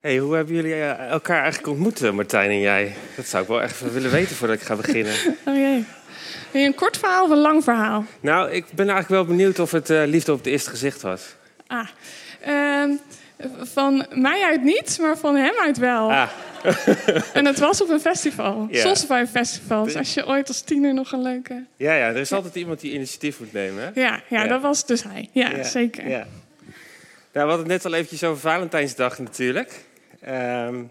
Hey, hoe hebben jullie eh, elkaar eigenlijk ontmoet, eh, Martijn en jij? Dat zou ik wel echt willen weten voordat ik ga beginnen. Oh jee. Wil je een kort verhaal of een lang verhaal? Nou, ik ben eigenlijk wel benieuwd of het eh, liefde op het eerste gezicht was. Ah, ehm, van mij uit niet, maar van hem uit wel. Ah, En het was op een festival. Ja. Sossenvijn Festival. Dus als je ooit als tiener nog een leuke... ja, ja, er is altijd iemand die initiatief moet nemen. Hè? Ja, ja, Ja. dat was dus hij. Ja, zeker. Ja. Nou, we hadden het net al eventjes over Valentijnsdag natuurlijk. Ehm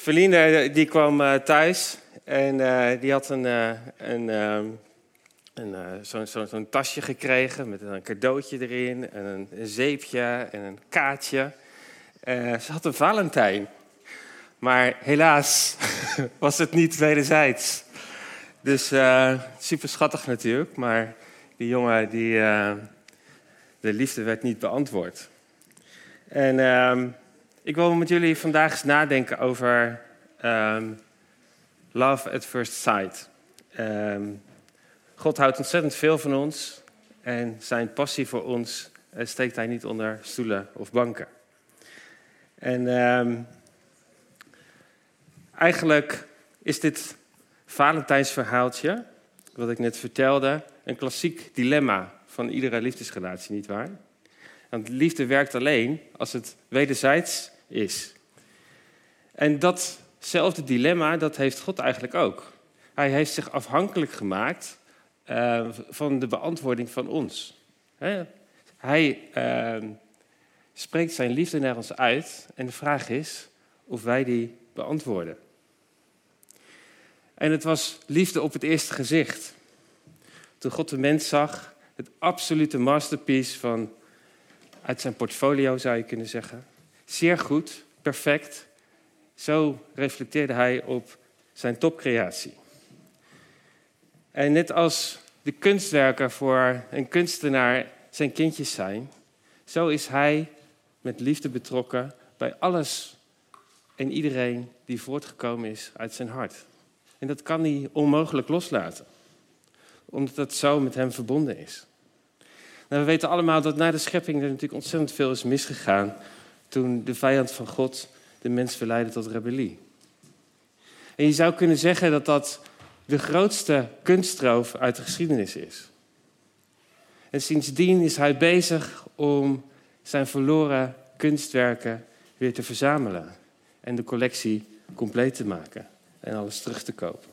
Feline, eh, die kwam eh, thuis en eh, die had een, eh, een, ehm, een, zo'n tasje gekregen met een cadeautje erin en een, zeepje en een kaartje. Ze had een Valentijn. Maar helaas was het niet wederzijds. Dus super schattig natuurlijk, maar die jongen die... de liefde werd niet beantwoord. En ehm, ik wil met jullie vandaag eens nadenken over ehm, love at first sight. Ehm, God houdt ontzettend veel van ons en zijn passie voor ons eh, steekt hij niet onder stoelen of banken. En ehm, eigenlijk is dit Valentijnsverhaaltje, wat ik net vertelde, een klassiek dilemma van iedere liefdesrelatie, nietwaar? Want liefde werkt alleen als het wederzijds is. En datzelfde dilemma, dat heeft God eigenlijk ook. Hij heeft zich afhankelijk gemaakt eh, van de beantwoording van ons. Hè? Hij eh, spreekt zijn liefde naar ons uit en de vraag is of wij die beantwoorden. En het was liefde op het eerste gezicht. Toen God de mens zag, het absolute masterpiece van uit zijn portfolio zou je kunnen zeggen. Zeer goed, perfect. Zo reflecteerde hij op zijn topcreatie. En net als de kunstwerken voor een kunstenaar zijn kindjes zijn, zo is hij met liefde betrokken bij alles en iedereen die voortgekomen is uit zijn hart. En dat kan hij onmogelijk loslaten omdat dat zo met hem verbonden is. Nou, we weten allemaal dat na de schepping er natuurlijk ontzettend veel is misgegaan toen de vijand van God de mens verleidde tot rebellie. En je zou kunnen zeggen dat dat de grootste kunstroof uit de geschiedenis is. En sindsdien is hij bezig om zijn verloren kunstwerken weer te verzamelen en de collectie compleet te maken en alles terug te kopen.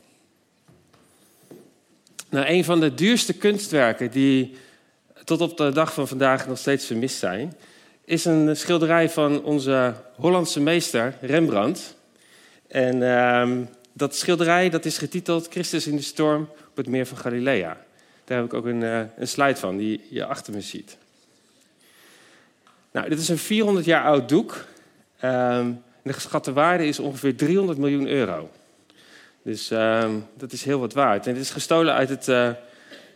Nou, een van de duurste kunstwerken die tot op de dag van vandaag nog steeds vermist zijn, is een schilderij van onze Hollandse meester Rembrandt. En ehm, dat schilderij dat is getiteld Christus in de storm op het meer van Galilea. Daar heb ik ook een, eh, een slide van die je achter me ziet. Nou, dit is een 400 jaar oud doek. Ehm, de geschatte waarde is ongeveer 300 miljoen euro. Dus ehm, dat is heel wat waard. En het is gestolen uit het eh,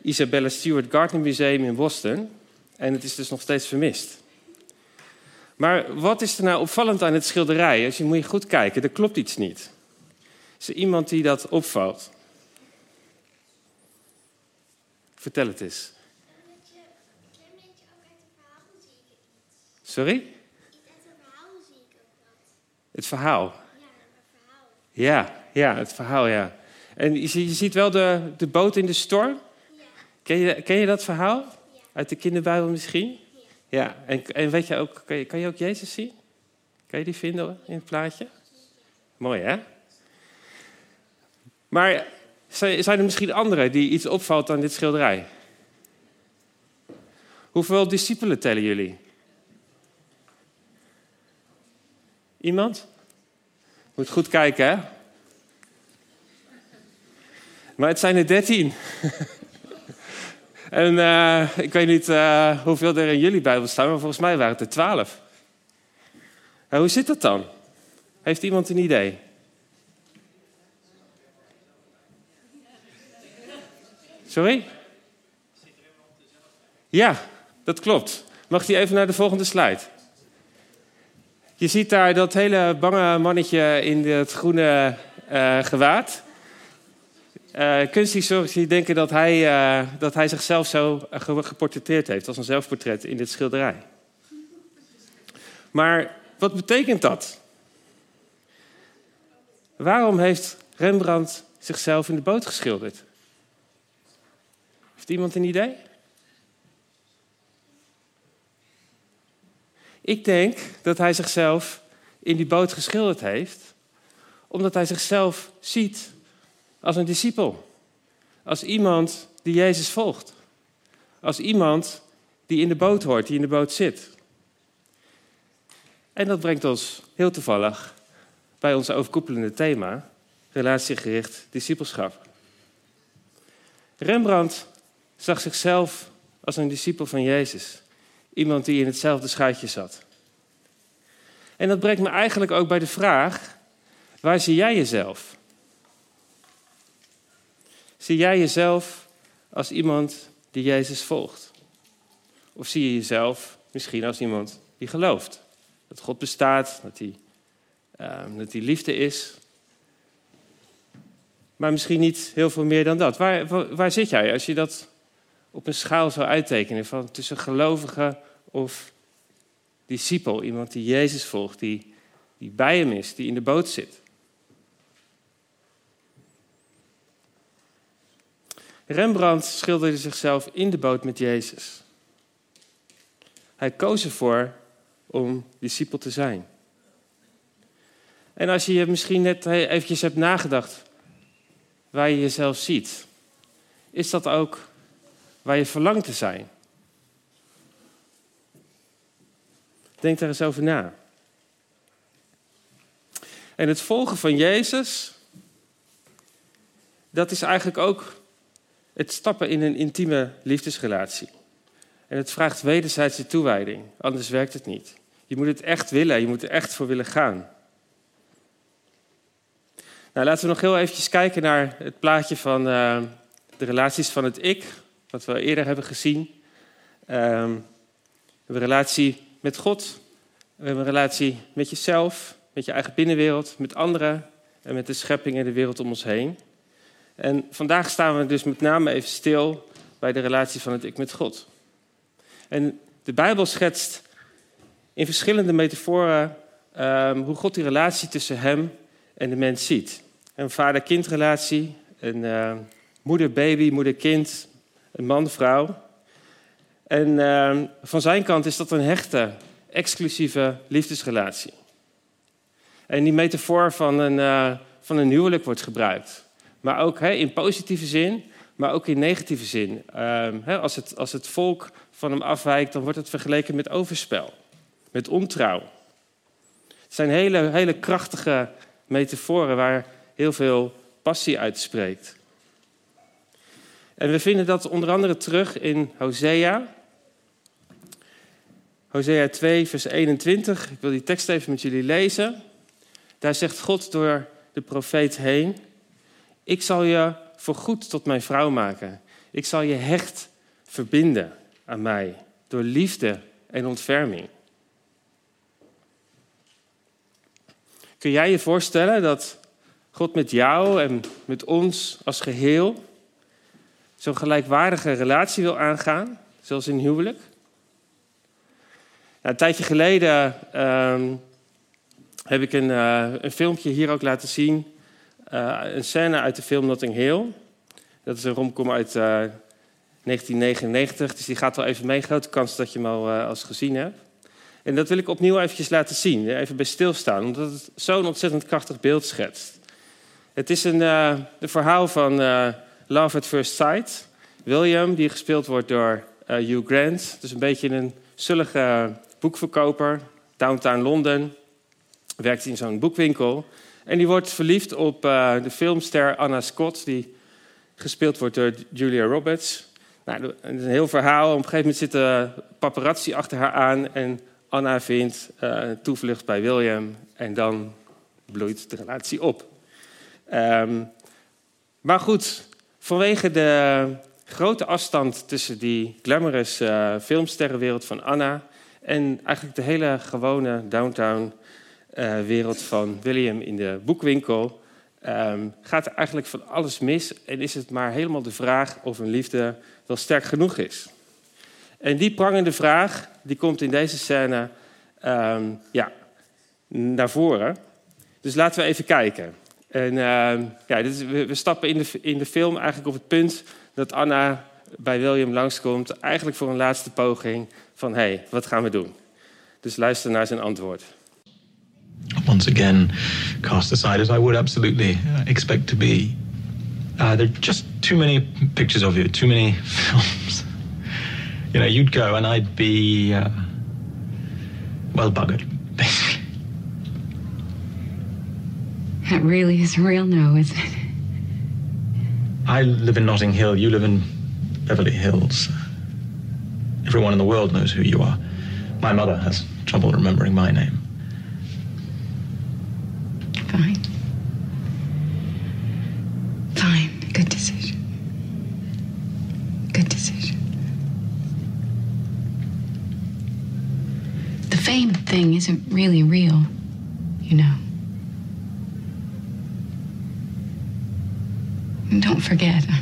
Isabella Stewart Gardner Museum in Boston. En het is dus nog steeds vermist. Maar wat is er nou opvallend aan het schilderij? Als je moet je goed kijken, er klopt iets niet. Is er iemand die dat opvalt? Vertel het eens. Sorry? Het verhaal. Ja. Ja, het verhaal, ja. En je ziet wel de, de boot in de storm. Ja, Ken je, je dat verhaal? Ja. Uit de kinderbijbel misschien? Ja, en, en weet je ook, kan je, kan je ook Jezus zien? Kan je die vinden in het plaatje? Mooi, hè? Maar zijn er misschien anderen die iets opvalt aan dit schilderij? Hoeveel discipelen tellen jullie? Iemand? Moet goed kijken, hè? Maar het zijn er dertien. En eh, ik weet niet eh, hoeveel er in jullie Bijbel staan, maar volgens mij waren het er twaalf. En hoe zit dat dan? Heeft iemand een idee? Sorry? Ja, dat klopt. Mag die even naar de volgende slide? Je ziet daar dat hele bange mannetje in het groene eh, gewaad. Eh kunsthistorici denken dat hij, eh, dat hij zichzelf zo ge- geportretteerd heeft als een zelfportret in dit schilderij. Maar wat betekent dat? Waarom heeft Rembrandt zichzelf in de boot geschilderd? Heeft iemand een idee? Ik denk dat hij zichzelf in die boot geschilderd heeft, omdat hij zichzelf ziet als een discipel. Als iemand die Jezus volgt. Als iemand die in de boot hoort, die in de boot zit. En dat brengt ons heel toevallig bij ons overkoepelende thema, relatiegericht discipelschap. Rembrandt zag zichzelf als een discipel van Jezus. Iemand die in hetzelfde schuitje zat. En dat brengt me eigenlijk ook bij de vraag: waar zie jij jezelf? Zie jij jezelf als iemand die Jezus volgt? Of zie je jezelf misschien als iemand die gelooft? Dat God bestaat, dat hij, uh, dat hij liefde is. Maar misschien niet heel veel meer dan dat. Waar, waar, waar zit jij als je dat op een schaal zou uittekenen van tussen gelovige of discipel, iemand die Jezus volgt, die, die bij hem is, die in de boot zit. Rembrandt schilderde zichzelf in de boot met Jezus. Hij koos ervoor om discipel te zijn. En als je misschien net eventjes hebt nagedacht waar je jezelf ziet, is dat ook waar je verlangt te zijn? Denk daar eens over na. En het volgen van Jezus, dat is eigenlijk ook het stappen in een intieme liefdesrelatie. En het vraagt wederzijdse toewijding, anders werkt het niet. Je moet het echt willen, je moet er echt voor willen gaan. Nou, laten we nog heel eventjes kijken naar het plaatje van uh, de relaties van het ik, wat we eerder hebben gezien. Um, een relatie met God, we hebben een relatie met jezelf, met je eigen binnenwereld, met anderen en met de schepping en de wereld om ons heen. En vandaag staan we dus met name even stil bij de relatie van het ik met God. En de Bijbel schetst in verschillende metaforen um, hoe God die relatie tussen hem en de mens ziet. Een vader-kindrelatie, een uh, moeder-baby, moeder-kind, een man-vrouw. En uh, van zijn kant is dat een hechte, exclusieve liefdesrelatie. En die metafoor van een, uh, van een huwelijk wordt gebruikt. Maar ook in positieve zin, maar ook in negatieve zin. Ehm, als, het, als het volk van hem afwijkt, dan wordt het vergeleken met overspel, met ontrouw. Het zijn hele, hele krachtige metaforen waar heel veel passie uitspreekt. En we vinden dat onder andere terug in Hosea. Hosea 2, vers 21. Ik wil die tekst even met jullie lezen. Daar zegt God door de profeet heen: Ik zal je voorgoed tot mijn vrouw maken. Ik zal je hecht verbinden aan mij door liefde en ontferming. Kun jij je voorstellen dat God met jou en met ons als geheel zo'n gelijkwaardige relatie wil aangaan, zoals in huwelijk? Nou, een tijdje geleden um, heb ik een, uh, een, filmpje hier ook laten zien. Uh, een scène uit de film Notting Hill. Dat is een romcom uit uh, 1999, dus die gaat wel even mee. Grote kans dat je hem al uh, als gezien hebt. En dat wil ik opnieuw eventjes laten zien, even bij stilstaan, omdat het zo'n ontzettend krachtig beeld schetst. Het is een, een verhaal van Love at First Sight. William, die gespeeld wordt door Hugh Grant. Dus een beetje een zullige boekverkoper, downtown Londen. Werkt in zo'n boekwinkel. En die wordt verliefd op uh, de filmster Anna Scott, die gespeeld wordt door Julia Roberts. Nou, het is een heel verhaal. Op een gegeven moment zit de paparazzi achter haar aan en Anna vindt uh, toevlucht bij William. En dan bloeit de relatie op. Um, maar goed, vanwege de grote afstand tussen die glamorous uh, filmsterrenwereld van Anna en eigenlijk de hele gewone downtown wereld van William in de boekwinkel um, gaat er eigenlijk van alles mis en is het maar helemaal de vraag of een liefde wel sterk genoeg is. En die prangende vraag, die komt in deze scène um, ja, naar voren. Dus laten we even kijken. En, uh, ja, dit we, stappen in de, in de film eigenlijk op het punt dat Anna bij William langskomt, eigenlijk voor een laatste poging van hé, hey, wat gaan we doen? Dus luister naar zijn antwoord. Once again, cast aside as I would absolutely uh, expect to be. Uh, there are just too many pictures of you, too many films. You know, you'd go and I'd be, uh, well, buggered, basically. That really is real now, isn't it? I live in Notting Hill, you live in Beverly Hills. Everyone in the world knows who you are. My mother has trouble remembering my name. Fine. Fine. Good decision. Good decision. The fame thing isn't really real, you know. And don't forget, uh,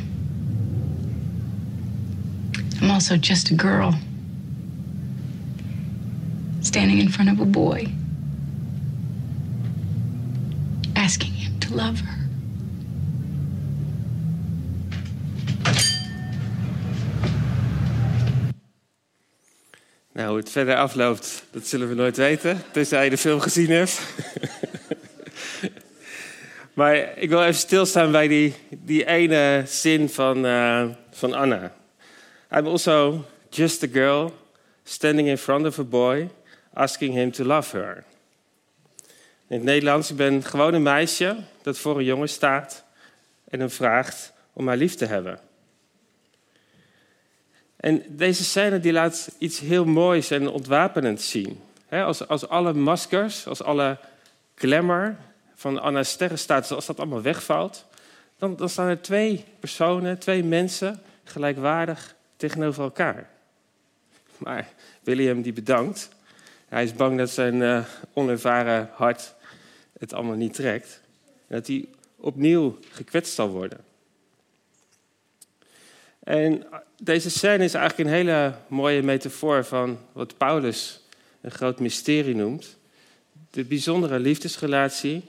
I'm also just a girl standing in front of a boy, asking him to love her. Nou, hoe het verder afloopt, dat zullen we nooit weten, tenzij je de film gezien hebt. maar ik wil even stilstaan bij die, die ene zin van, uh, van Anna. I'm also just a girl standing in front of a boy, asking him to love her. In het Nederlands, ik ben gewoon een meisje dat voor een jongen staat en hem vraagt om haar lief te hebben. En deze scène die laat iets heel moois en ontwapenends zien. als, als alle maskers, als alle glamour van Anna Sterrenstaat, als dat allemaal wegvalt, dan, dan staan er twee personen, twee mensen, gelijkwaardig tegenover elkaar. Maar William die bedankt. Hij is bang dat zijn uh, onervaren hart het allemaal niet trekt. Dat hij opnieuw gekwetst zal worden. En deze scène is eigenlijk een hele mooie metafoor van wat Paulus een groot mysterie noemt. De bijzondere liefdesrelatie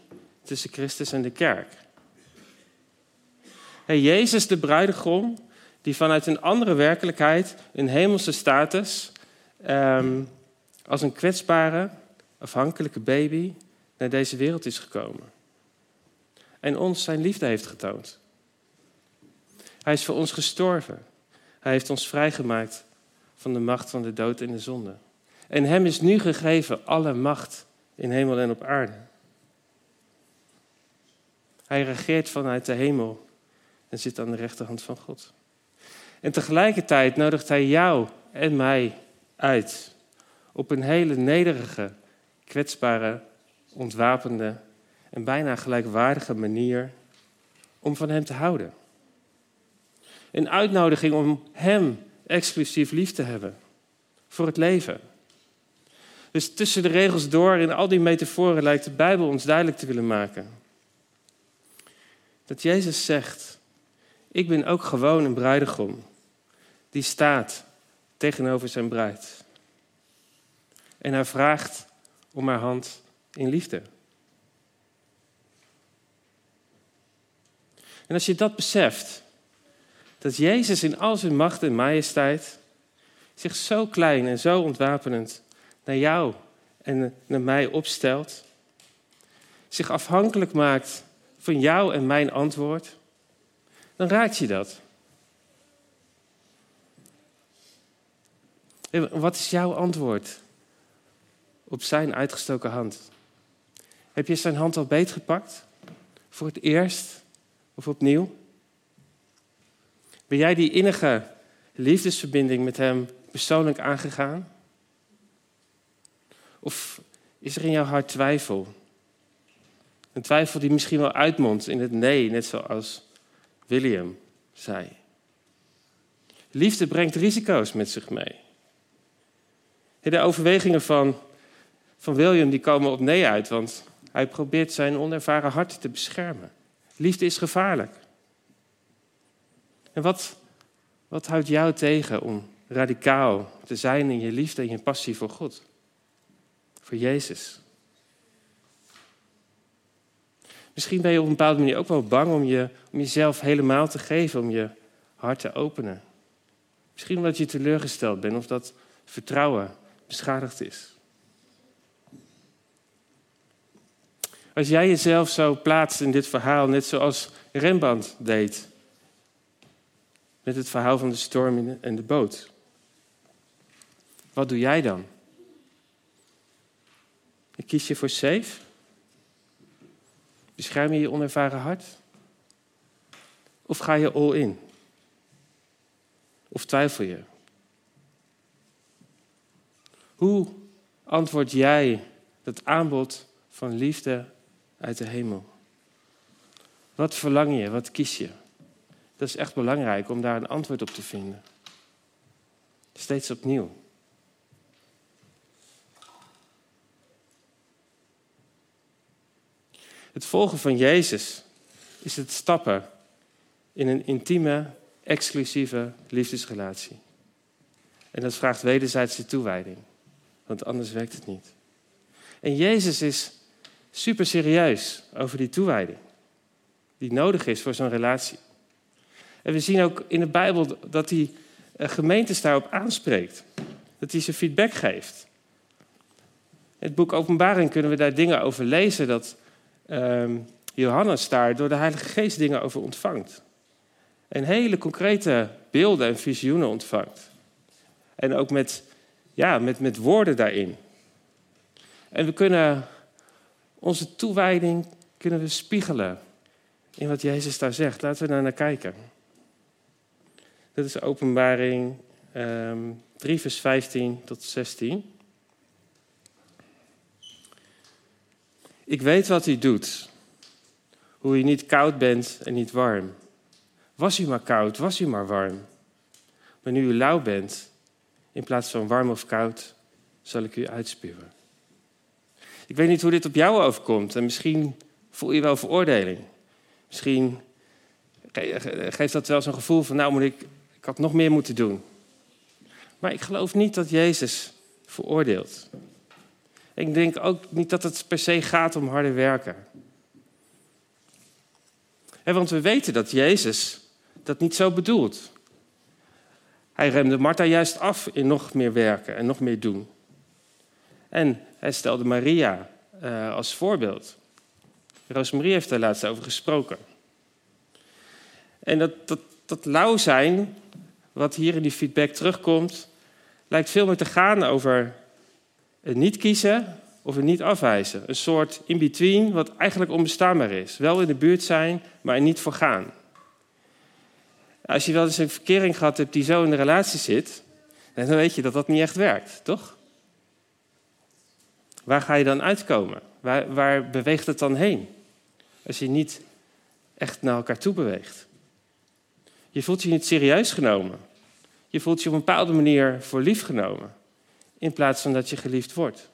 tussen Christus en de kerk. Hey, Jezus, de bruidegom, die vanuit een andere werkelijkheid, een hemelse status, um, als een kwetsbare, afhankelijke baby naar deze wereld is gekomen. En ons zijn liefde heeft getoond. Hij is voor ons gestorven. Hij heeft ons vrijgemaakt van de macht van de dood en de zonde. En hem is nu gegeven alle macht in hemel en op aarde. Hij regeert vanuit de hemel en zit aan de rechterhand van God. En tegelijkertijd nodigt hij jou en mij uit op een hele nederige, kwetsbare, ontwapende en bijna gelijkwaardige manier om van Hem te houden. Een uitnodiging om Hem exclusief lief te hebben voor het leven. Dus tussen de regels door in al die metaforen lijkt de Bijbel ons duidelijk te willen maken. Dat Jezus zegt, ik ben ook gewoon een bruidegom die staat tegenover zijn bruid. En hij vraagt om haar hand in liefde. En als je dat beseft, dat Jezus in al zijn macht en majesteit zich zo klein en zo ontwapenend naar jou en naar mij opstelt, zich afhankelijk maakt van jou en mijn antwoord, dan raakt je dat. Wat is jouw antwoord op zijn uitgestoken hand? Heb je zijn hand al beetgepakt? Voor het eerst of opnieuw? Ben jij die innige liefdesverbinding met hem persoonlijk aangegaan? Of is er in jouw hart twijfel? Een twijfel die misschien wel uitmondt in het nee, net zoals William zei. Liefde brengt risico's met zich mee. De overwegingen van, van William die komen op nee uit, want hij probeert zijn onervaren hart te beschermen. Liefde is gevaarlijk. En wat, wat houdt jou tegen om radicaal te zijn in je liefde en je passie voor God? Voor Jezus. Misschien ben je op een bepaalde manier ook wel bang om, je, om jezelf helemaal te geven, om je hart te openen. Misschien omdat je teleurgesteld bent of dat vertrouwen beschadigd is. Als jij jezelf zo plaatst in dit verhaal, net zoals Rembrandt deed. Met het verhaal van de storm en de boot. Wat doe jij dan? Kies je voor safe? Bescherm je je onervaren hart? Of ga je all in? Of twijfel je? Hoe antwoord jij dat aanbod van liefde uit de hemel? Wat verlang je? Wat kies je? Dat is echt belangrijk om daar een antwoord op te vinden. Steeds opnieuw. Het volgen van Jezus is het stappen in een intieme, exclusieve liefdesrelatie. En dat vraagt wederzijdse toewijding, want anders werkt het niet. En Jezus is super serieus over die toewijding, die nodig is voor zo'n relatie. En we zien ook in de Bijbel dat hij eh, gemeentes daarop aanspreekt, dat hij ze feedback geeft. In het boek Openbaring kunnen we daar dingen over lezen dat Ehm, Johannes daar door de Heilige Geest dingen over ontvangt. En hele concrete beelden en visioenen ontvangt. En ook met, ja, met, met woorden daarin. En we kunnen onze toewijding kunnen we spiegelen in wat Jezus daar zegt. Laten we daar naar kijken. Dat is openbaring um, ehm, 3, vers 15 tot 16. Ik weet wat u doet. Hoe u niet koud bent en niet warm. Was u maar koud, was u maar warm. Maar nu u lauw bent, in plaats van warm of koud, zal ik u uitspuwen. Ik weet niet hoe dit op jou overkomt en misschien voel je wel veroordeling. Misschien geeft dat wel zo'n gevoel van, nou moet ik, ik had nog meer moeten doen. Maar ik geloof niet dat Jezus veroordeelt. Ik denk ook niet dat het per se gaat om harde werken. want we weten dat Jezus dat niet zo bedoelt. Hij remde Martha juist af in nog meer werken en nog meer doen. En hij stelde Maria uh, als voorbeeld. Rosemarie heeft daar laatst over gesproken. En dat, dat, dat lauw zijn, wat hier in die feedback terugkomt, lijkt veel meer te gaan over het niet kiezen of het niet afwijzen. Een soort in-between wat eigenlijk onbestaanbaar is. Wel in de buurt zijn, maar er niet voor gaan. Als je wel eens een verkering gehad hebt die zo in de relatie zit, dan weet je dat dat niet echt werkt, toch? Waar ga je dan uitkomen? Waar, beweegt het dan heen? Als je niet echt naar elkaar toe beweegt. Je voelt je niet serieus genomen. Je voelt je op een bepaalde manier voor lief genomen in plaats van dat je geliefd wordt.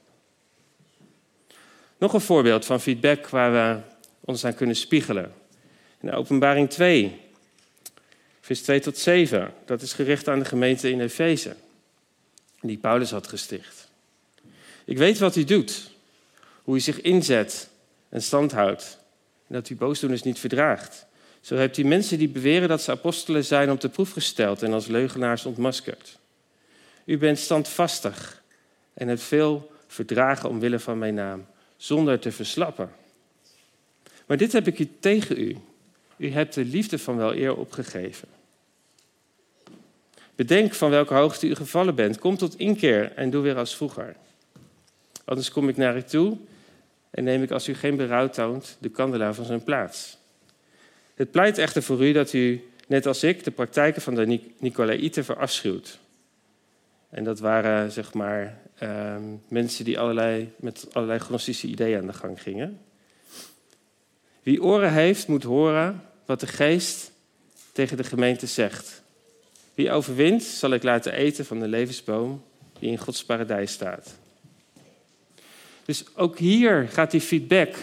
Nog een voorbeeld van feedback waar we ons aan kunnen spiegelen. In Openbaring 2, vers 2 tot 7. Dat is gericht aan de gemeente in Efeze, die Paulus had gesticht. Ik weet wat u doet, hoe u zich inzet en standhoudt, en dat u boosdoeners niet verdraagt. Zo hebt u mensen die beweren dat ze apostelen zijn op de proef gesteld en als leugenaars ontmaskerd. U bent standvastig en hebt veel verdragen omwille van mijn naam, zonder te verslappen. Maar dit heb ik u tegen u. U hebt de liefde van wel eer opgegeven. Bedenk van welke hoogte u gevallen bent. Kom tot inkeer en doe weer als vroeger. Anders kom ik naar u toe en neem ik als u geen berouw toont de kandelaar van zijn plaats. Het pleit echter voor u dat u, net als ik, de praktijken van de Nicolaïten verafschuwt. En dat waren zeg maar ehm, mensen die allerlei, met allerlei gnostische ideeën aan de gang gingen. Wie oren heeft, moet horen wat de geest tegen de gemeente zegt. Wie overwint, zal ik laten eten van de levensboom die in Gods paradijs staat. Dus ook hier gaat die feedback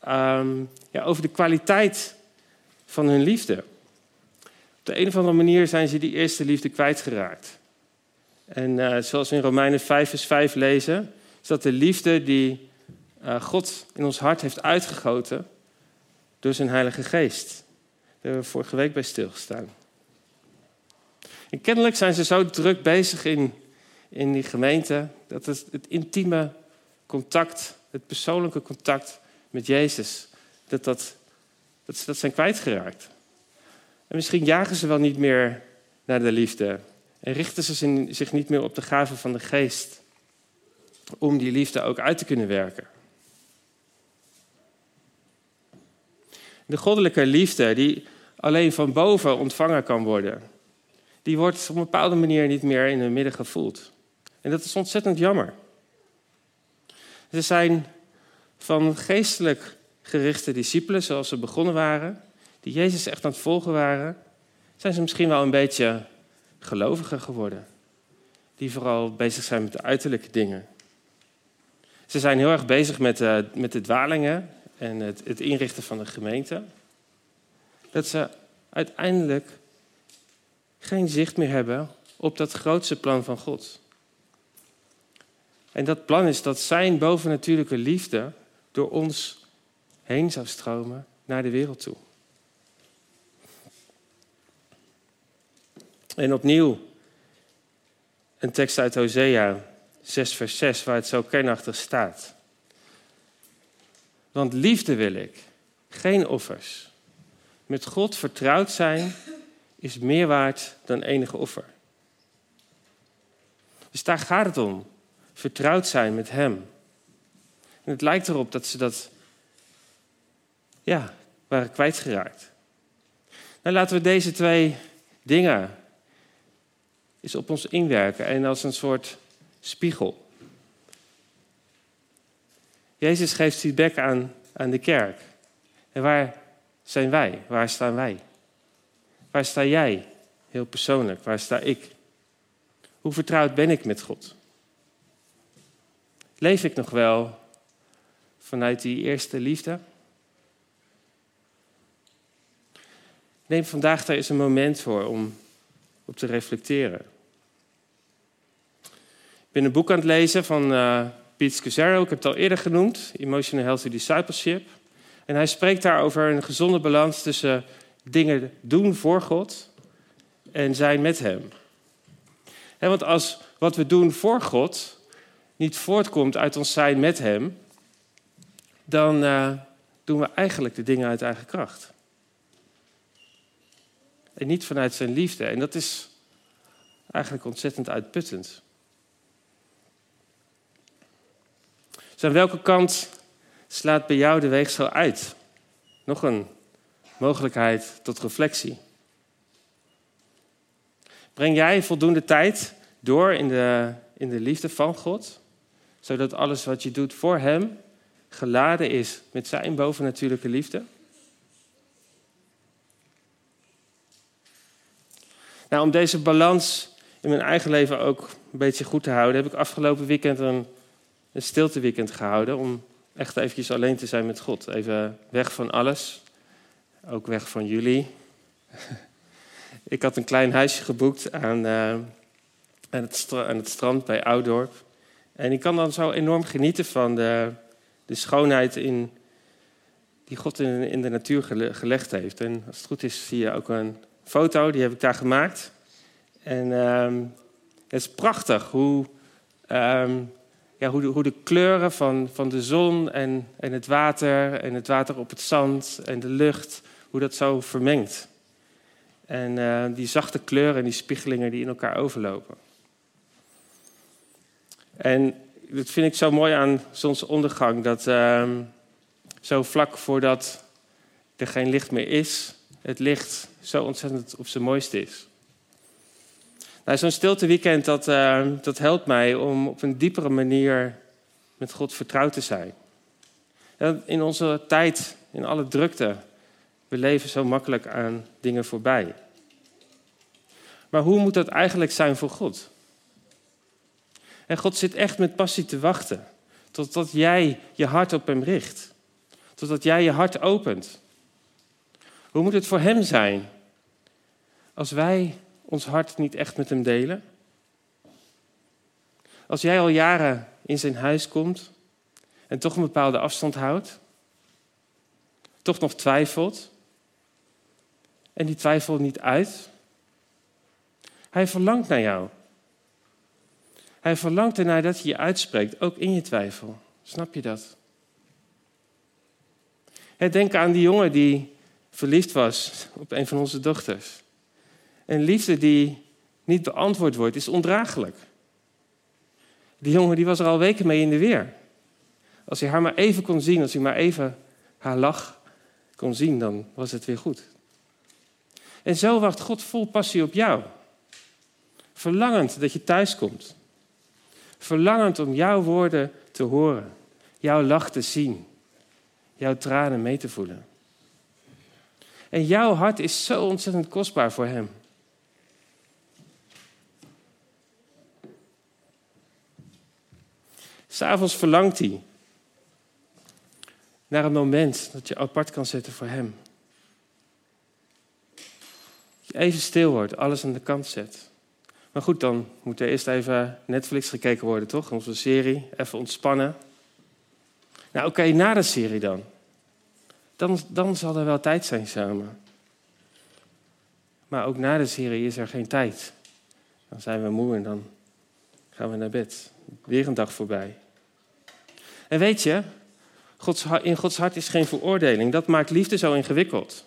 ehm, ja, over de kwaliteit van hun liefde. Op de een of andere manier zijn ze die eerste liefde kwijtgeraakt. En uh, zoals we in Romeinen 5 vers 5 lezen, is dat de liefde die uh, God in ons hart heeft uitgegoten, door zijn Heilige Geest. Daar hebben we vorige week bij stilgestaan. En kennelijk zijn ze zo druk bezig in, in die gemeente dat het, het intieme contact, het persoonlijke contact met Jezus, dat, dat, dat ze zijn kwijtgeraakt. En misschien jagen ze wel niet meer naar de liefde en richten ze zich niet meer op de gave van de geest om die liefde ook uit te kunnen werken. De goddelijke liefde, die alleen van boven ontvangen kan worden, die wordt op een bepaalde manier niet meer in hun midden gevoeld. En dat is ontzettend jammer. Ze zijn van geestelijk gerichte discipelen, zoals ze begonnen waren, die Jezus echt aan het volgen waren, zijn ze misschien wel een beetje geloviger geworden. Die vooral bezig zijn met de uiterlijke dingen. Ze zijn heel erg bezig met, uh, met de dwalingen en het, het inrichten van de gemeente. Dat ze uiteindelijk geen zicht meer hebben op dat grootste plan van God. En dat plan is dat zijn bovennatuurlijke liefde door ons heen zou stromen naar de wereld toe. En opnieuw een tekst uit Hosea 6, vers 6, waar het zo kernachtig staat. Want liefde wil ik, geen offers. Met God vertrouwd zijn is meer waard dan enige offer. Dus daar gaat het om. Vertrouwd zijn met Hem. Het lijkt erop dat ze dat, ja, waren kwijtgeraakt. Nou, laten we deze twee dingen eens op ons inwerken en als een soort spiegel. Jezus geeft feedback aan, aan de kerk. En waar zijn wij? Waar staan wij? Waar sta jij? Heel persoonlijk, waar sta ik? Hoe vertrouwd ben ik met God? Leef ik nog wel vanuit die eerste liefde? Neem vandaag daar eens een moment voor om op te reflecteren. Ik ben een boek aan het lezen van uh, Pete Scazzaro, ik heb het al eerder genoemd, Emotional Healthy Discipleship. En hij spreekt daar over een gezonde balans tussen dingen doen voor God en zijn met Hem. want als wat we doen voor God niet voortkomt uit ons zijn met Hem, dan uh, doen we eigenlijk de dingen uit eigen kracht. En niet vanuit zijn liefde. En dat is eigenlijk ontzettend uitputtend. Dus aan welke kant slaat bij jou de weegschaal uit? Nog een mogelijkheid tot reflectie. Breng jij voldoende tijd door in de, in de liefde van God, zodat alles wat je doet voor Hem geladen is met Zijn bovennatuurlijke liefde? Nou, om deze balans in mijn eigen leven ook een beetje goed te houden, heb ik afgelopen weekend een, een stilteweekend gehouden. Om echt eventjes alleen te zijn met God. Even weg van alles. Ook weg van jullie. ik had een klein huisje geboekt aan, aan, het aan, het strand bij Oudorp. En ik kan dan zo enorm genieten van de, de schoonheid in, die God in, in de natuur gelegd heeft. En als het goed is, zie je ook een foto, die heb ik daar gemaakt. En um, het is prachtig hoe, um, ja, hoe, de, hoe de kleuren van, van de zon en, het water en het water op het zand en de lucht, hoe dat zo vermengt. En uh, die zachte kleuren en die spiegelingen die in elkaar overlopen. En dat vind ik zo mooi aan zonsondergang, dat uh, zo vlak voordat er geen licht meer is, het licht zo ontzettend op zijn mooiste is. Nou, Zo'n stilteweekend, dat, uh, dat helpt mij om op een diepere manier met God vertrouwd te zijn. In onze tijd, in alle drukte, we leven zo makkelijk aan dingen voorbij. Maar hoe moet dat eigenlijk zijn voor God? En God zit echt met passie te wachten. Totdat jij je hart op Hem richt. Totdat jij je hart opent. Hoe moet het voor Hem zijn? Als wij ons hart niet echt met Hem delen? Als jij al jaren in zijn huis komt en toch een bepaalde afstand houdt? toch nog twijfelt. En die twijfel niet uit. Hij verlangt naar jou. Hij verlangt ernaar dat je je uitspreekt, ook in je twijfel. Snap je dat? Denk aan die jongen die verliefd was op een van onze dochters. En liefde die niet beantwoord wordt, is ondraaglijk. Die jongen die was er al weken mee in de weer. Als hij haar maar even kon zien, als hij maar even haar lach kon zien, dan was het weer goed. En zo wacht God vol passie op jou. Verlangend dat je thuis komt. Verlangend om jouw woorden te horen, jouw lach te zien, jouw tranen mee te voelen. En jouw hart is zo ontzettend kostbaar voor Hem. S'avonds verlangt hij naar een moment dat je apart kan zetten voor Hem. Dat je even stil wordt, alles aan de kant zet. Maar goed, dan moet er eerst even Netflix gekeken worden, toch? Onze serie, even ontspannen. Nou, oké, na de serie dan. dan. Dan zal er wel tijd zijn samen. Maar ook na de serie is er geen tijd. Dan zijn we moe en dan gaan we naar bed. Weer een dag voorbij. En weet je, in Gods hart is geen veroordeling. Dat maakt liefde zo ingewikkeld.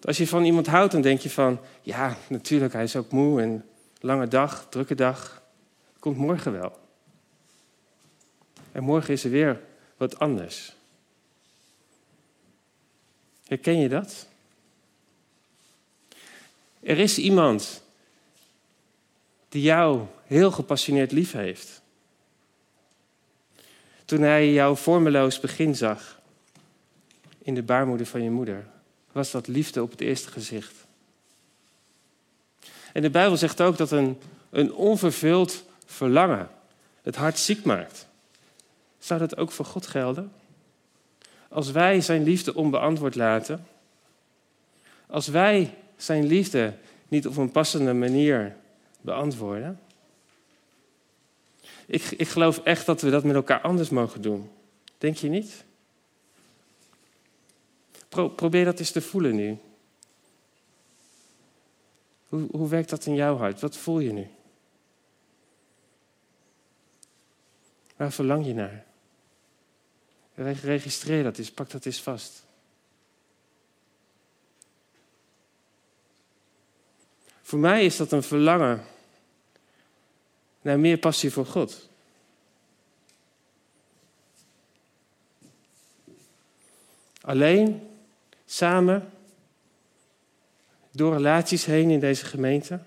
Als je van iemand houdt, dan denk je van, ja, natuurlijk, hij is ook moe en lange dag, drukke dag. Komt morgen wel. En morgen is er weer wat anders. Herken je dat? Er is iemand die jou heel gepassioneerd lief heeft. Toen hij jouw vormeloos begin zag in de baarmoeder van je moeder, was dat liefde op het eerste gezicht. En de Bijbel zegt ook dat een, een onvervuld verlangen het hart ziek maakt. Zou dat ook voor God gelden? Als wij zijn liefde onbeantwoord laten, als wij zijn liefde niet op een passende manier beantwoorden, ik, ik geloof echt dat we dat met elkaar anders mogen doen. Denk je niet? probeer dat eens te voelen nu. Hoe, hoe werkt dat in jouw hart? Wat voel je nu? Waar verlang je naar? Registreer dat eens, pak dat eens vast. Voor mij is dat een verlangen naar meer passie voor God. Alleen, samen, door relaties heen in deze gemeente.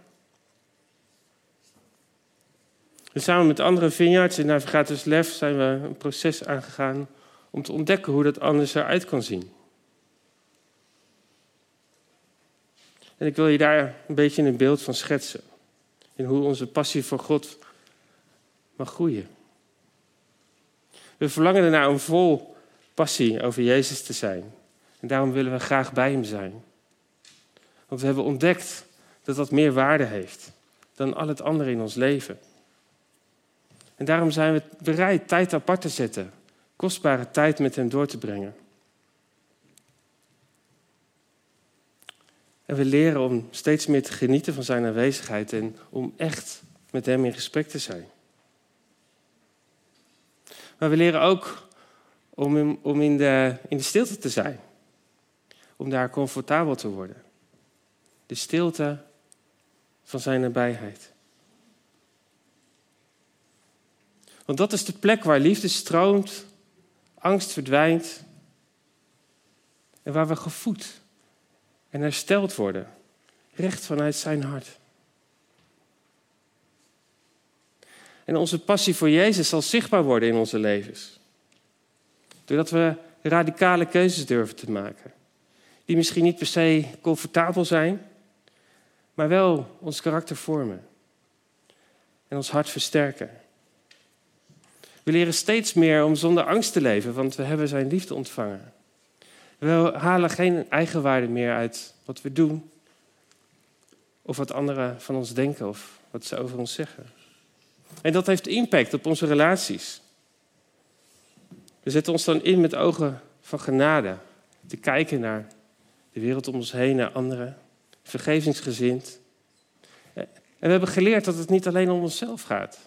En samen met andere vineyards in Navigators Lef zijn we een proces aangegaan om te ontdekken hoe dat anders eruit kan zien. En ik wil je daar een beetje een beeld van schetsen. In hoe onze passie voor God mag groeien. We verlangen ernaar om vol passie over Jezus te zijn. En daarom willen we graag bij Hem zijn. Want we hebben ontdekt dat dat meer waarde heeft dan al het andere in ons leven. En daarom zijn we bereid tijd apart te zetten, kostbare tijd met Hem door te brengen. En we leren om steeds meer te genieten van Zijn aanwezigheid en om echt met Hem in gesprek te zijn. Maar we leren ook om in, de, in de stilte te zijn. Om daar comfortabel te worden. De stilte van zijn nabijheid. Want dat is de plek waar liefde stroomt, angst verdwijnt en waar we gevoed en hersteld worden, recht vanuit zijn hart. En onze passie voor Jezus zal zichtbaar worden in onze levens. Doordat we radicale keuzes durven te maken. Die misschien niet per se comfortabel zijn, maar wel ons karakter vormen. En ons hart versterken. We leren steeds meer om zonder angst te leven, want we hebben zijn liefde ontvangen. We halen geen eigenwaarde meer uit wat we doen, of wat anderen van ons denken of wat ze over ons zeggen. En dat heeft impact op onze relaties. We zetten ons dan in met ogen van genade te kijken naar de wereld om ons heen, naar anderen, vergevingsgezind. En we hebben geleerd dat het niet alleen om onszelf gaat,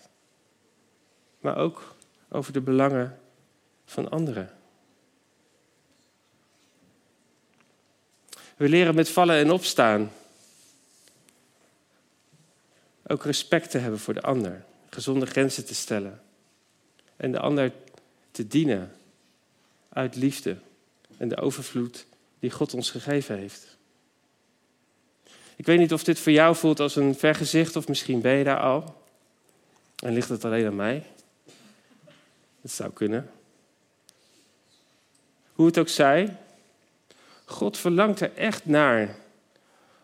maar ook over de belangen van anderen. We leren met vallen en opstaan ook respect te hebben voor de ander, gezonde grenzen te stellen en de ander te dienen uit liefde en de overvloed die God ons gegeven heeft. Ik weet niet of dit voor jou voelt als een vergezicht of misschien ben je daar al. En ligt het alleen aan mij? Het zou kunnen. Hoe het ook zij, God verlangt er echt naar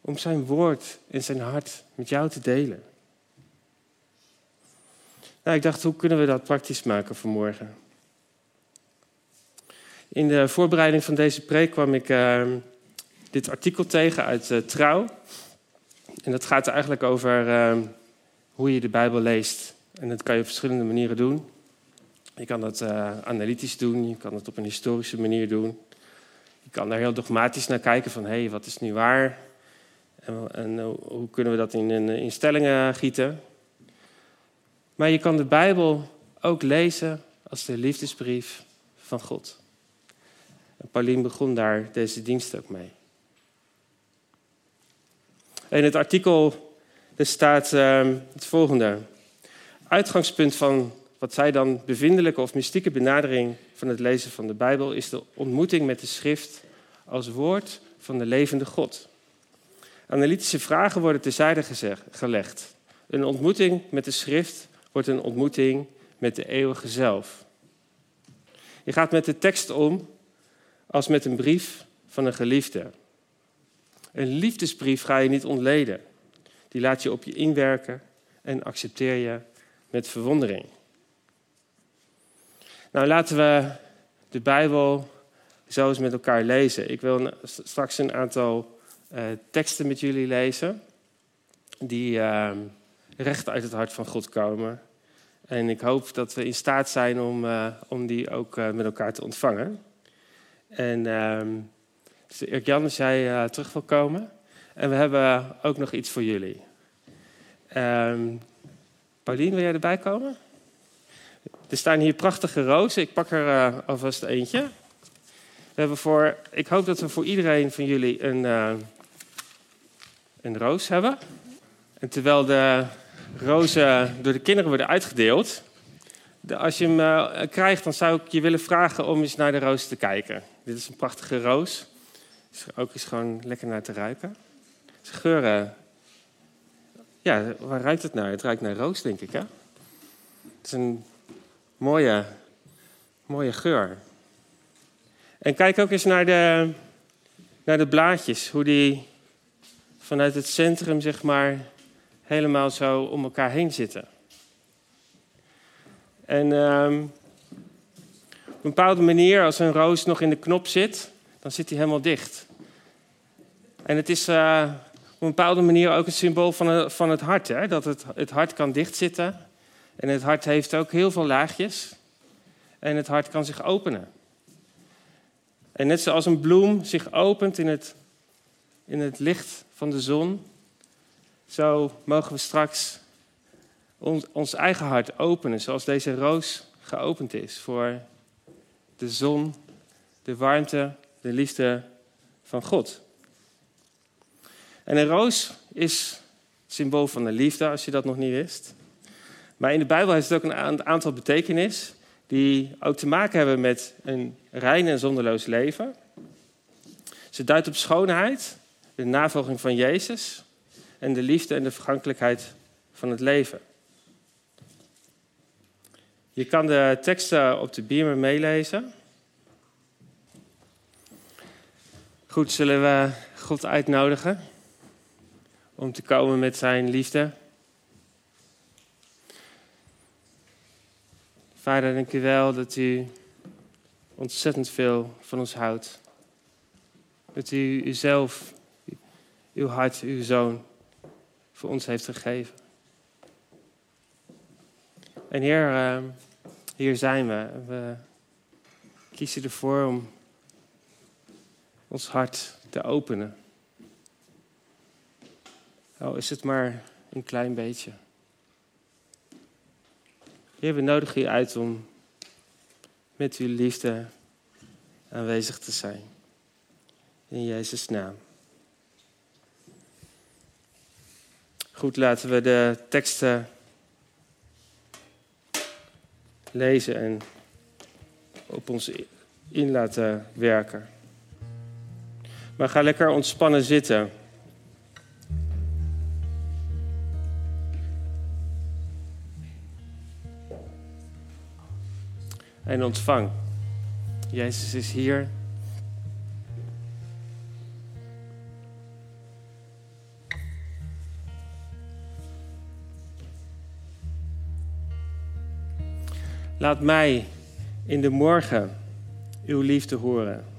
om zijn woord en zijn hart met jou te delen. Nou, ik dacht, hoe kunnen we dat praktisch maken vanmorgen? In de voorbereiding van deze preek kwam ik uh, dit artikel tegen uit uh, Trouw. En dat gaat eigenlijk over uh, hoe je de Bijbel leest. En dat kan je op verschillende manieren doen. Je kan dat analytisch doen, je kan het op een historische manier doen. Je kan daar heel dogmatisch naar kijken van, hé, hey, wat is nu waar? En, en hoe kunnen we dat in, in stellingen gieten? Maar je kan de Bijbel ook lezen als de liefdesbrief van God. En Paulien begon daar deze dienst ook mee. In het artikel staat uh, het volgende. Uitgangspunt van wat zij dan bevindelijke of mystieke benadering van het lezen van de Bijbel is de ontmoeting met de schrift als woord van de levende God. Analytische vragen worden terzijde gelegd. Een ontmoeting met de schrift wordt een ontmoeting met de eeuwige zelf. Je gaat met de tekst om als met een brief van een geliefde. Een liefdesbrief ga je niet ontleden. Die laat je op je inwerken en accepteer je met verwondering. Nou, laten we de Bijbel zo eens met elkaar lezen. Ik wil straks een aantal uh, teksten met jullie lezen. Die. Uh, recht uit het hart van God komen. En ik hoop dat we in staat zijn om, uh, om die ook uh, met elkaar te ontvangen. En uh, dus Jan, als jij uh, terug wil komen. En we hebben ook nog iets voor jullie. Um, Paulien, wil jij erbij komen? Er staan hier prachtige rozen. Ik pak er alvast eentje. We hebben voor, ik hoop dat we voor iedereen van jullie een, een roos hebben. En terwijl de rozen door de kinderen worden uitgedeeld. Als je hem krijgt, dan zou ik je willen vragen om eens naar de roos te kijken. Dit is een prachtige roos. Is ook eens gewoon lekker naar te ruiken. Het geuren. Ja, waar ruikt het naar? Het ruikt naar roos, denk ik. Hè? Het is een mooie, mooie geur. En kijk ook eens naar de, naar de blaadjes. Hoe die vanuit het centrum, zeg maar, helemaal zo om elkaar heen zitten. En um, op een bepaalde manier, als een roos nog in de knop zit, dan zit hij helemaal dicht. En het is uh, op een bepaalde manier ook het symbool van, van het hart. Hè? Dat het, het hart kan dichtzitten. En het hart heeft ook heel veel laagjes. En het hart kan zich openen. En net zoals een bloem zich opent in het, in het licht van de zon, zo mogen we straks ons eigen hart openen, zoals deze roos geopend is voor de zon, de warmte, de liefde van God. En een roos is het symbool van de liefde, als je dat nog niet wist. Maar in de Bijbel heeft het ook een aantal betekenis die ook te maken hebben met een rein en zonderloos leven. Ze duidt op schoonheid, de navolging van Jezus en de liefde en de vergankelijkheid van het leven. Je kan de teksten op de beamer meelezen. Goed, zullen we God uitnodigen om te komen met zijn liefde? Vader, dank u wel dat u ontzettend veel van ons houdt. Dat u uzelf, uw hart, uw zoon voor ons heeft gegeven. En Heer, uh, hier zijn we. We kiezen ervoor om ons hart te openen. Al is het maar een klein beetje. Heer, we nodigen u uit om met uw liefde aanwezig te zijn. In Jezus' naam. Goed, laten we de teksten lezen en op ons in laten werken. Maar ga lekker ontspannen zitten. En ontvang. Jezus is hier. Laat mij in de morgen uw liefde horen.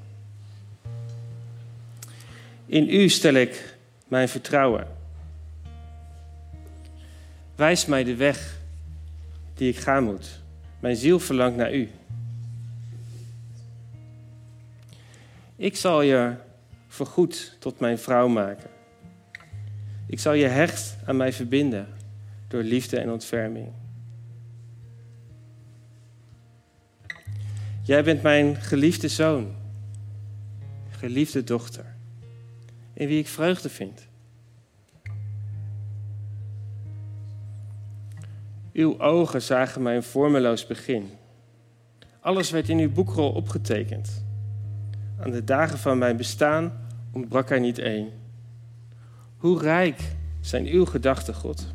In u stel ik mijn vertrouwen. Wijs mij de weg die ik gaan moet. Mijn ziel verlangt naar u. Ik zal je voorgoed tot mijn vrouw maken. Ik zal je hecht aan mij verbinden door liefde en ontferming. Jij bent mijn geliefde zoon, geliefde dochter, in wie ik vreugde vind. Uw ogen zagen mijn vormeloos begin. Alles werd in uw boekrol opgetekend. Aan de dagen van mijn bestaan ontbrak er niet één. Hoe rijk zijn uw gedachten, God?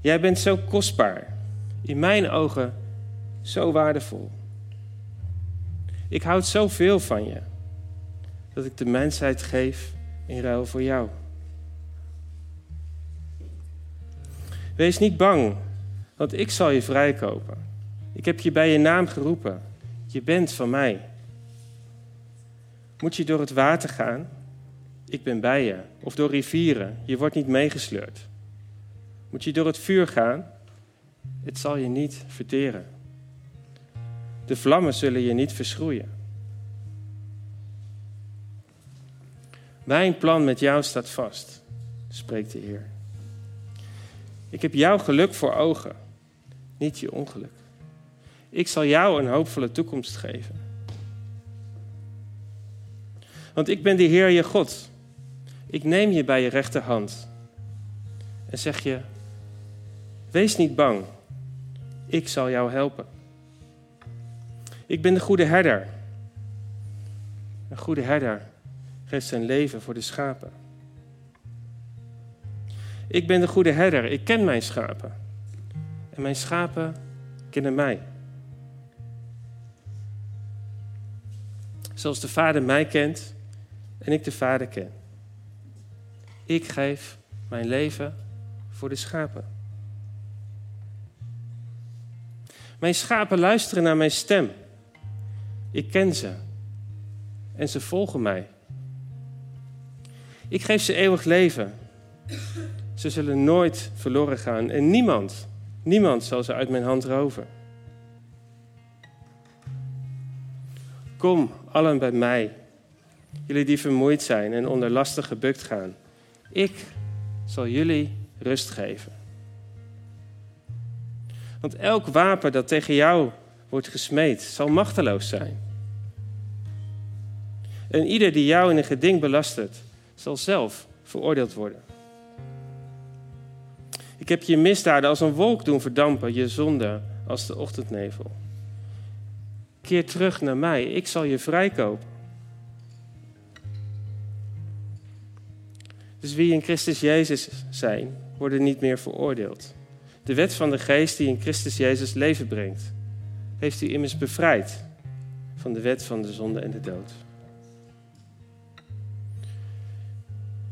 Jij bent zo kostbaar in mijn ogen zo waardevol. Ik houd zoveel van je dat ik de mensheid geef in ruil voor jou. Wees niet bang, want ik zal je vrijkopen. Ik heb je bij je naam geroepen. Je bent van mij. Moet je door het water gaan? Ik ben bij je. Of door rivieren? Je wordt niet meegesleurd. Moet je door het vuur gaan? Het zal je niet verteren. De vlammen zullen je niet verschroeien. Mijn plan met jou staat vast, spreekt de Heer. Ik heb jouw geluk voor ogen, niet je ongeluk. Ik zal jou een hoopvolle toekomst geven. Want ik ben de Heer je God. Ik neem je bij je rechterhand en zeg je: Wees niet bang. Ik zal jou helpen. Ik ben de goede herder. Een goede herder geeft zijn leven voor de schapen. Ik ben de goede herder. Ik ken mijn schapen. En mijn schapen kennen mij. Zoals de Vader mij kent en ik de Vader ken. Ik geef mijn leven voor de schapen. Mijn schapen luisteren naar mijn stem. Ik ken ze en ze volgen mij. Ik geef ze eeuwig leven. Ze zullen nooit verloren gaan en niemand, niemand zal ze uit mijn hand roven. Kom allen bij mij, jullie die vermoeid zijn en onder lasten gebukt gaan. Ik zal jullie rust geven. Want elk wapen dat tegen jou wordt gesmeed, zal machteloos zijn. En ieder die jou in een geding belastert, zal zelf veroordeeld worden. Ik heb je misdaden als een wolk doen verdampen, je zonde als de ochtendnevel. Keer terug naar mij, ik zal je vrijkopen. Dus wie in Christus Jezus zijn, worden niet meer veroordeeld. De wet van de geest die in Christus Jezus leven brengt, heeft u immers bevrijd van de wet van de zonde en de dood.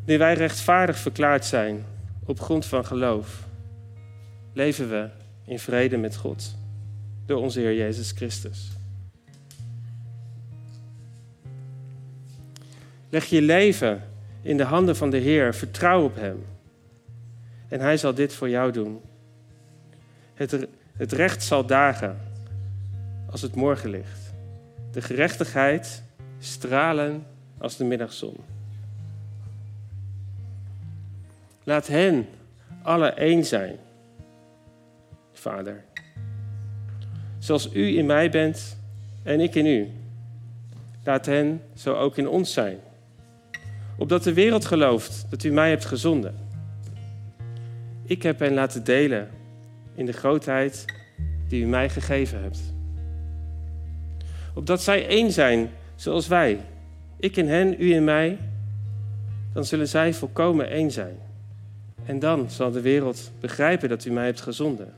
Nu wij rechtvaardig verklaard zijn op grond van geloof, leven we in vrede met God door onze Heer Jezus Christus. Leg je leven in de handen van de Heer, vertrouw op Hem. En Hij zal dit voor jou doen. Het, het recht zal dagen als het morgen ligt. de gerechtigheid stralen als de middagzon. Laat hen alle één zijn, Vader. Zoals u in mij bent en ik in u. Laat hen zo ook in ons zijn. Opdat de wereld gelooft dat u mij hebt gezonden. Ik heb hen laten delen in de grootheid die u mij gegeven hebt. Opdat zij één zijn zoals wij. Ik in hen, u in mij. Dan zullen zij volkomen één zijn. En dan zal de wereld begrijpen dat u mij hebt gezonden.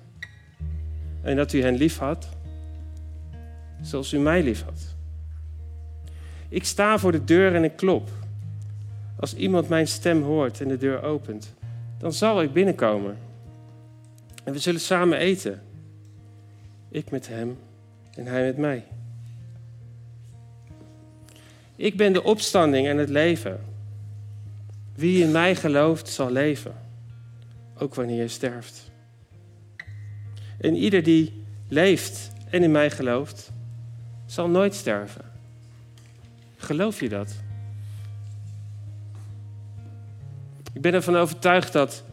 En dat u hen lief had, zoals u mij lief had. Ik sta voor de deur en ik klop. Als iemand mijn stem hoort en de deur opent, dan zal ik binnenkomen. En we zullen samen eten. Ik met hem en hij met mij. Ik ben de opstanding en het leven. Wie in mij gelooft, zal leven, ook wanneer je sterft. En ieder die leeft en in mij gelooft, zal nooit sterven. Geloof je dat? Ik ben ervan overtuigd dat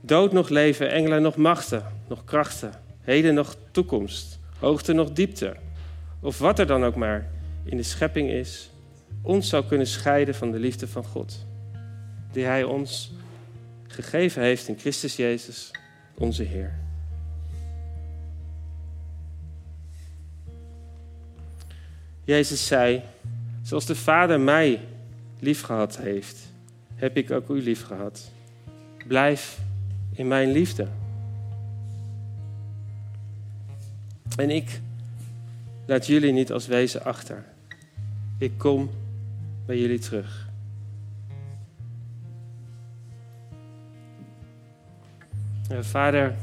dood nog leven, engelen nog machten, nog krachten, heden nog toekomst, hoogte nog diepte, of wat er dan ook maar in de schepping is, ons zou kunnen scheiden van de liefde van God, die Hij ons gegeven heeft in Christus Jezus, onze Heer. Jezus zei, zoals de Vader mij liefgehad heeft, heb ik ook u liefgehad. Blijf in mijn liefde. En ik laat jullie niet als wezen achter. Ik kom bij jullie terug. Vader,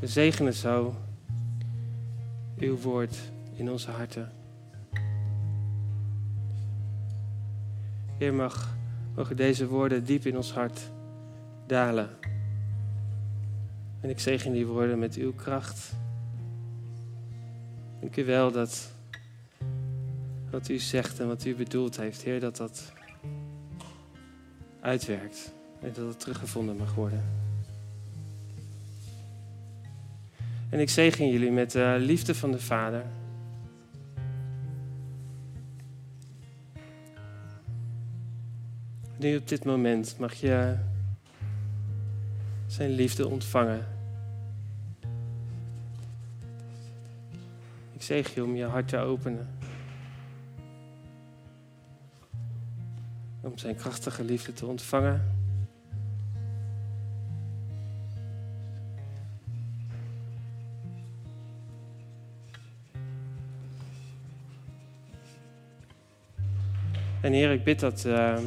we zegenen zo uw woord in onze harten. Heer, mag, mogen deze woorden diep in ons hart dalen. En ik zegen die woorden met uw kracht. Dank u wel dat wat u zegt en wat u bedoeld heeft, Heer, dat dat uitwerkt en dat het teruggevonden mag worden. En ik zegen jullie met de liefde van de Vader. Nu op dit moment mag je zijn liefde ontvangen. Ik zeg je om je hart te openen. Om zijn krachtige liefde te ontvangen. En Heer, ik bid dat uh,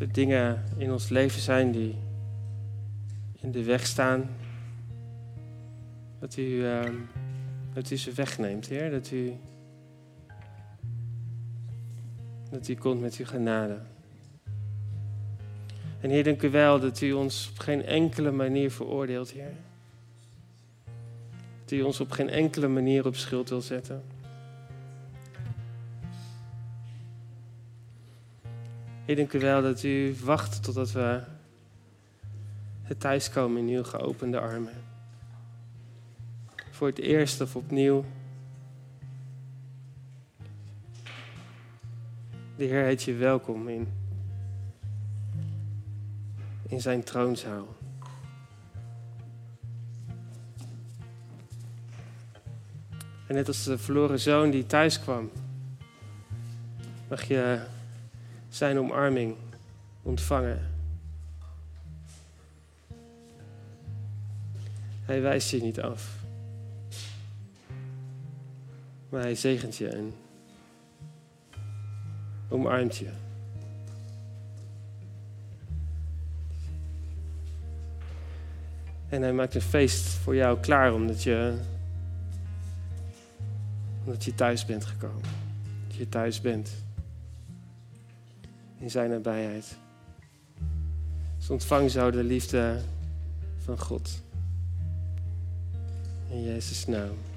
er dingen in ons leven zijn die in de weg staan. Dat u, uh, dat u ze wegneemt, Heer. Dat u, dat u komt met uw genade. En Heer, dank u wel dat u ons op geen enkele manier veroordeelt, Heer. Dat u ons op geen enkele manier op schuld wil zetten. Heer, dank u wel dat u wacht totdat we het thuiskomen in uw geopende armen. Voor het eerst of opnieuw. De Heer heet je welkom in, in zijn troonzaal. En net als de verloren zoon die thuis kwam, mag je zijn omarming ontvangen. Hij wijst je niet af. Maar hij zegent je en omarmt je. En hij maakt een feest voor jou klaar omdat je, omdat je thuis bent gekomen. Dat je thuis bent in zijn nabijheid. Dus ontvang zo de liefde van God. In Jezus' naam.